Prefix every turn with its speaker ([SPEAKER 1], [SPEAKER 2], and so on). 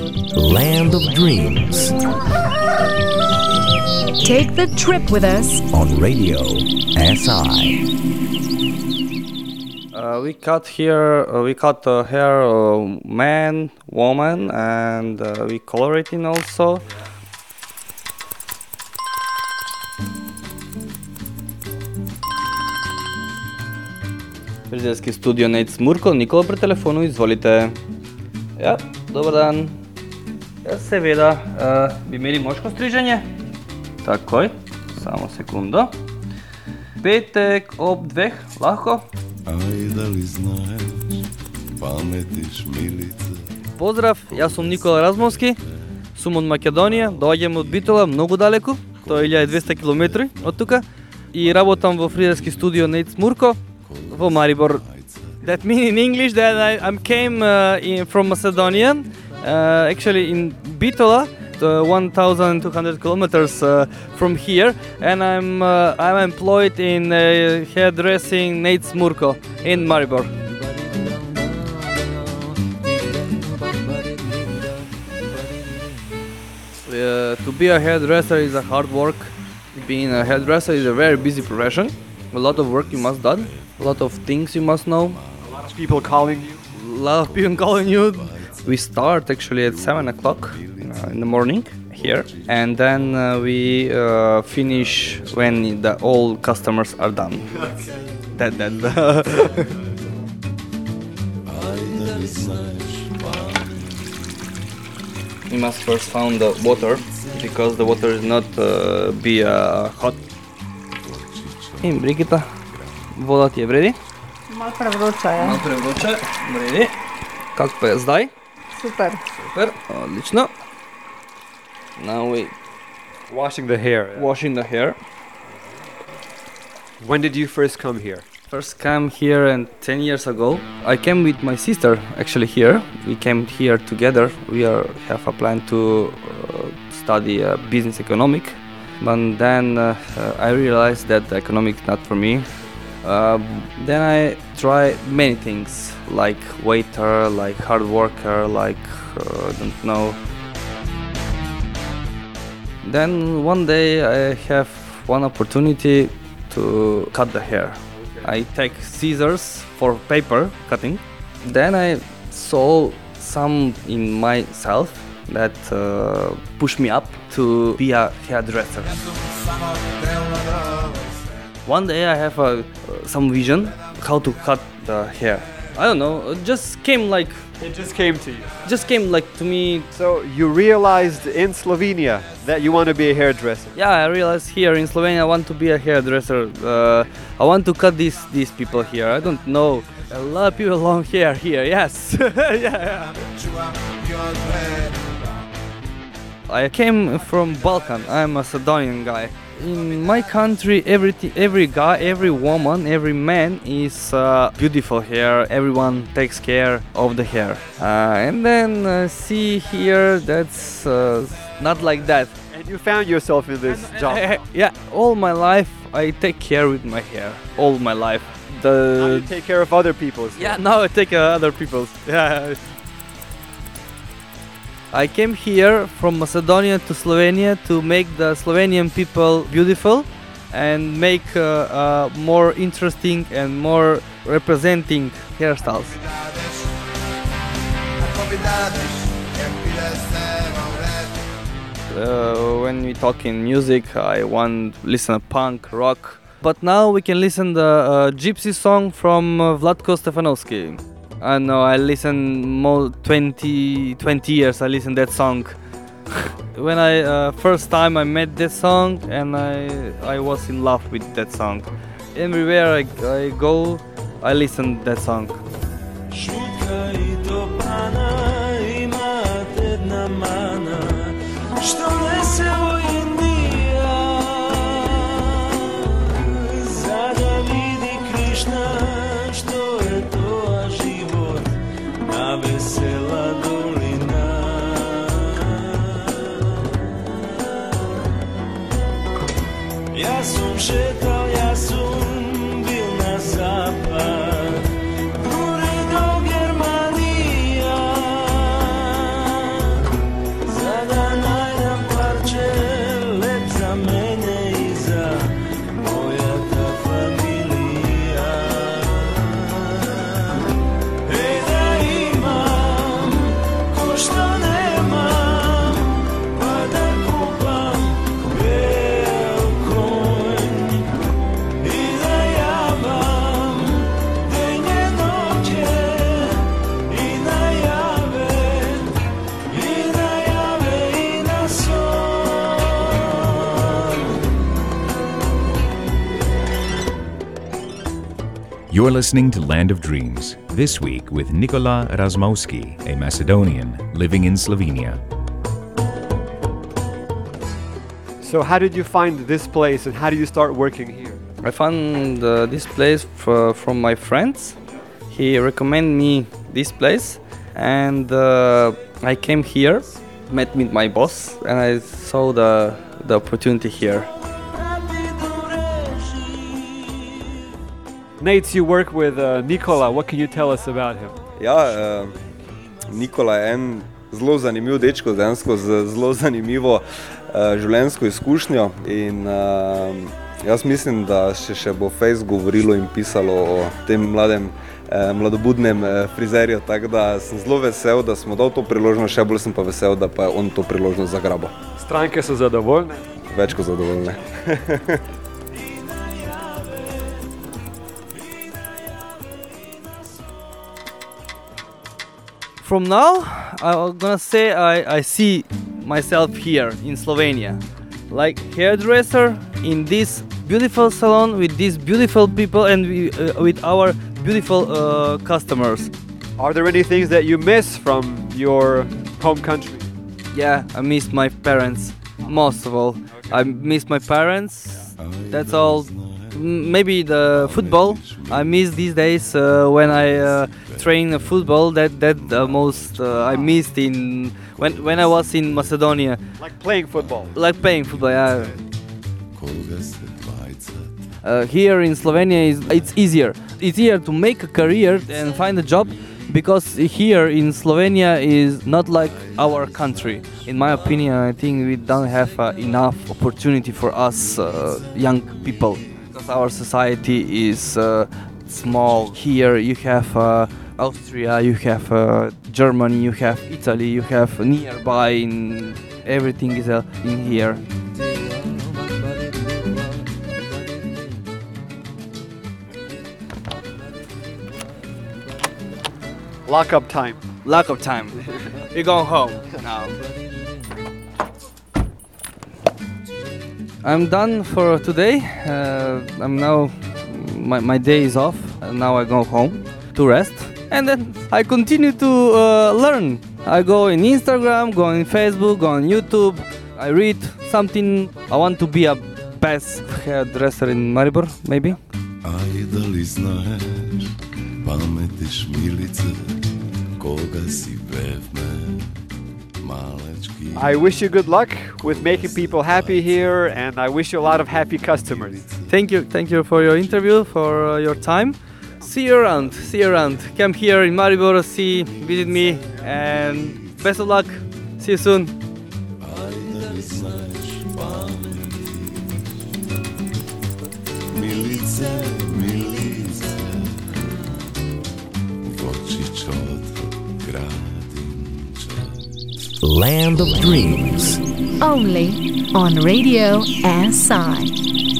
[SPEAKER 1] Land of Dreams
[SPEAKER 2] Take the trip with us.
[SPEAKER 1] on Radio SI.
[SPEAKER 3] Uh, we cut here, uh, we cut uh, hair, uh, man, woman, and uh, we colorating also. Frizerski studio Nejc Murko, Nikola pri telefonu, izvolite. Ja, dober dan. се веда би мели мошко стрижење. Такој, само секунда. Петек об двех, лако.
[SPEAKER 4] Ај да ли знаеш, паметиш милица.
[SPEAKER 3] Поздрав, јас сум Никола Размовски, сум од Македонија, доаѓам од Битола, многу далеку, тоа е 1200 км од тука, и работам во фридерски студио Нейц Мурко, во Марибор. That means in English that I, I came uh, in, from Macedonia uh, actually in Bitola, the 1,200 kilometers uh, from here, and I'm uh, I'm employed in uh, hairdressing Nejc Murko in Maribor. Uh, to be a hairdresser is a hard work. Being a hairdresser is a very busy profession. A lot of work you must do. A lot of things you must know.
[SPEAKER 5] A lot of people calling you.
[SPEAKER 3] A lot of people calling you. We start actually at seven o'clock uh, in the morning here, and then uh, we uh, finish when the all customers are done. That that.
[SPEAKER 4] Aj da li znaš,
[SPEAKER 3] we must first find the water because the water is not uh, be uh, hot. И Бригита, вода ти е вреди?
[SPEAKER 6] Malo prevroča je.
[SPEAKER 3] Malo prevroče, vреди. Как па е здай?
[SPEAKER 6] Super.
[SPEAKER 3] Супер, отлично. Now we
[SPEAKER 5] Washing the hair.
[SPEAKER 3] washing the hair.
[SPEAKER 5] When did you first come here?
[SPEAKER 3] First came here and 10 years ago. I came with my sister actually here. We came here together. We are, have a plan to uh, study uh, business economic. But then uh, uh, I realized that economic not for me. Uh, then I try many things like waiter, like hard worker, like uh, I don't know. Then one day I have one opportunity to cut the hair. I take scissors for paper cutting. Then I saw some in myself that uh, push me up to be a hairdresser. One day I have a, uh, some vision how to cut the hair. I don't know, it just came like
[SPEAKER 5] It just came to you.
[SPEAKER 3] just came like to me.
[SPEAKER 5] So you realized in Slovenia that you want to be a hairdresser.
[SPEAKER 3] Yeah, I realized here in Slovenia I want to be a hairdresser. Uh, I want to cut these these people here. I don't know. A lot of people long hair here. Yes. yeah, yeah. I came from Balkan. I'm a Macedonian guy. In my country, everything, every guy, every woman, every man is uh, beautiful hair. Everyone takes care of the hair. Uh, and then uh, see here, that's uh, not like that.
[SPEAKER 5] And you found yourself in this job.
[SPEAKER 3] Eh, eh, yeah, all my life I take care with my hair. All my life.
[SPEAKER 5] Now you take care of other people's.
[SPEAKER 3] yeah, now I take uh, other people's. Yeah. I came here from Macedonia to Slovenia to make the Slovenian people beautiful and make uh, uh, more interesting and more representing hairstyles. Uh, when we talk in music, I want listen to punk, rock. But now we can listen the uh, gypsy song from uh, Vlatko I know I listen more 20, 20 years. I listen that song. when I uh, first time I met that song and I I was in love with that song. Everywhere I, I go, I listen that song.
[SPEAKER 7] Sam
[SPEAKER 8] You're listening to Land of Dreams, this week with Nikola Razmovski, a Macedonian living in Slovenia.
[SPEAKER 5] So, how did you find this place and how did you start working here?
[SPEAKER 3] I found uh, this place f- from my friends. He recommended me this place, and uh, I came here, met with my boss, and I saw the the opportunity here.
[SPEAKER 5] Nates, you work with uh, Nikola. What can you tell us about him?
[SPEAKER 9] Ja, eh, Nikola je en zelo zanimiv dečko, dejansko z zelo zanimivo eh, življenjsko izkušnjo. In, eh, jaz mislim, da še, še bo Face govorilo in pisalo o tem mladem, eh, mladobudnem eh, frizerju. Tako da sem zelo vesel, da smo dal to priložnost, še bolj sem pa vesel, da pa je on to priložnost zagrabil.
[SPEAKER 5] Stranke so zadovoljne.
[SPEAKER 9] Več kot zadovoljne.
[SPEAKER 3] From now, I'm gonna say I, I see myself here in Slovenia, like hairdresser in this beautiful salon with these beautiful people and we, uh, with our beautiful uh, customers.
[SPEAKER 5] Are there any things that you miss from your home country?
[SPEAKER 3] Yeah, I miss my parents most of all. I miss my parents. That's all. Maybe the football. I miss these days uh, when I uh, train football. That that the most uh, I missed in when when I was in Macedonia,
[SPEAKER 5] Like playing football.
[SPEAKER 3] like playing football. Yeah.
[SPEAKER 4] Koga se dvajset
[SPEAKER 3] Uh, here in Slovenia is it's easier. It's easier to make a career and find a job because here in Slovenia is not like our country. In my opinion, I think we don't have uh, enough opportunity for us uh, young people because our society is uh, small. Here you have uh, Austria, you have uh, Germany, you have Italy, you have nearby. In everything is uh, in here.
[SPEAKER 5] Lock up time.
[SPEAKER 3] Lock up time. We're going home now. I'm done for today. Uh, I'm now my, my day is off. Now I go home to rest, and then I continue to uh, learn. I go in Instagram, go in Facebook, go on YouTube. I read something. I want to be a best hairdresser in Maribor, maybe.
[SPEAKER 5] I wish you good luck with making people happy here, and I wish you a lot of happy customers.
[SPEAKER 3] Thank you, thank you for your interview, for uh, your time. See you around, see you around. Come here in Maribor, see, visit me, and best of luck. See you soon.
[SPEAKER 4] Aj da li znaš pameti milice, milice v oči čoto gradinča
[SPEAKER 1] Land of Dreams.
[SPEAKER 2] Only on Radio SI.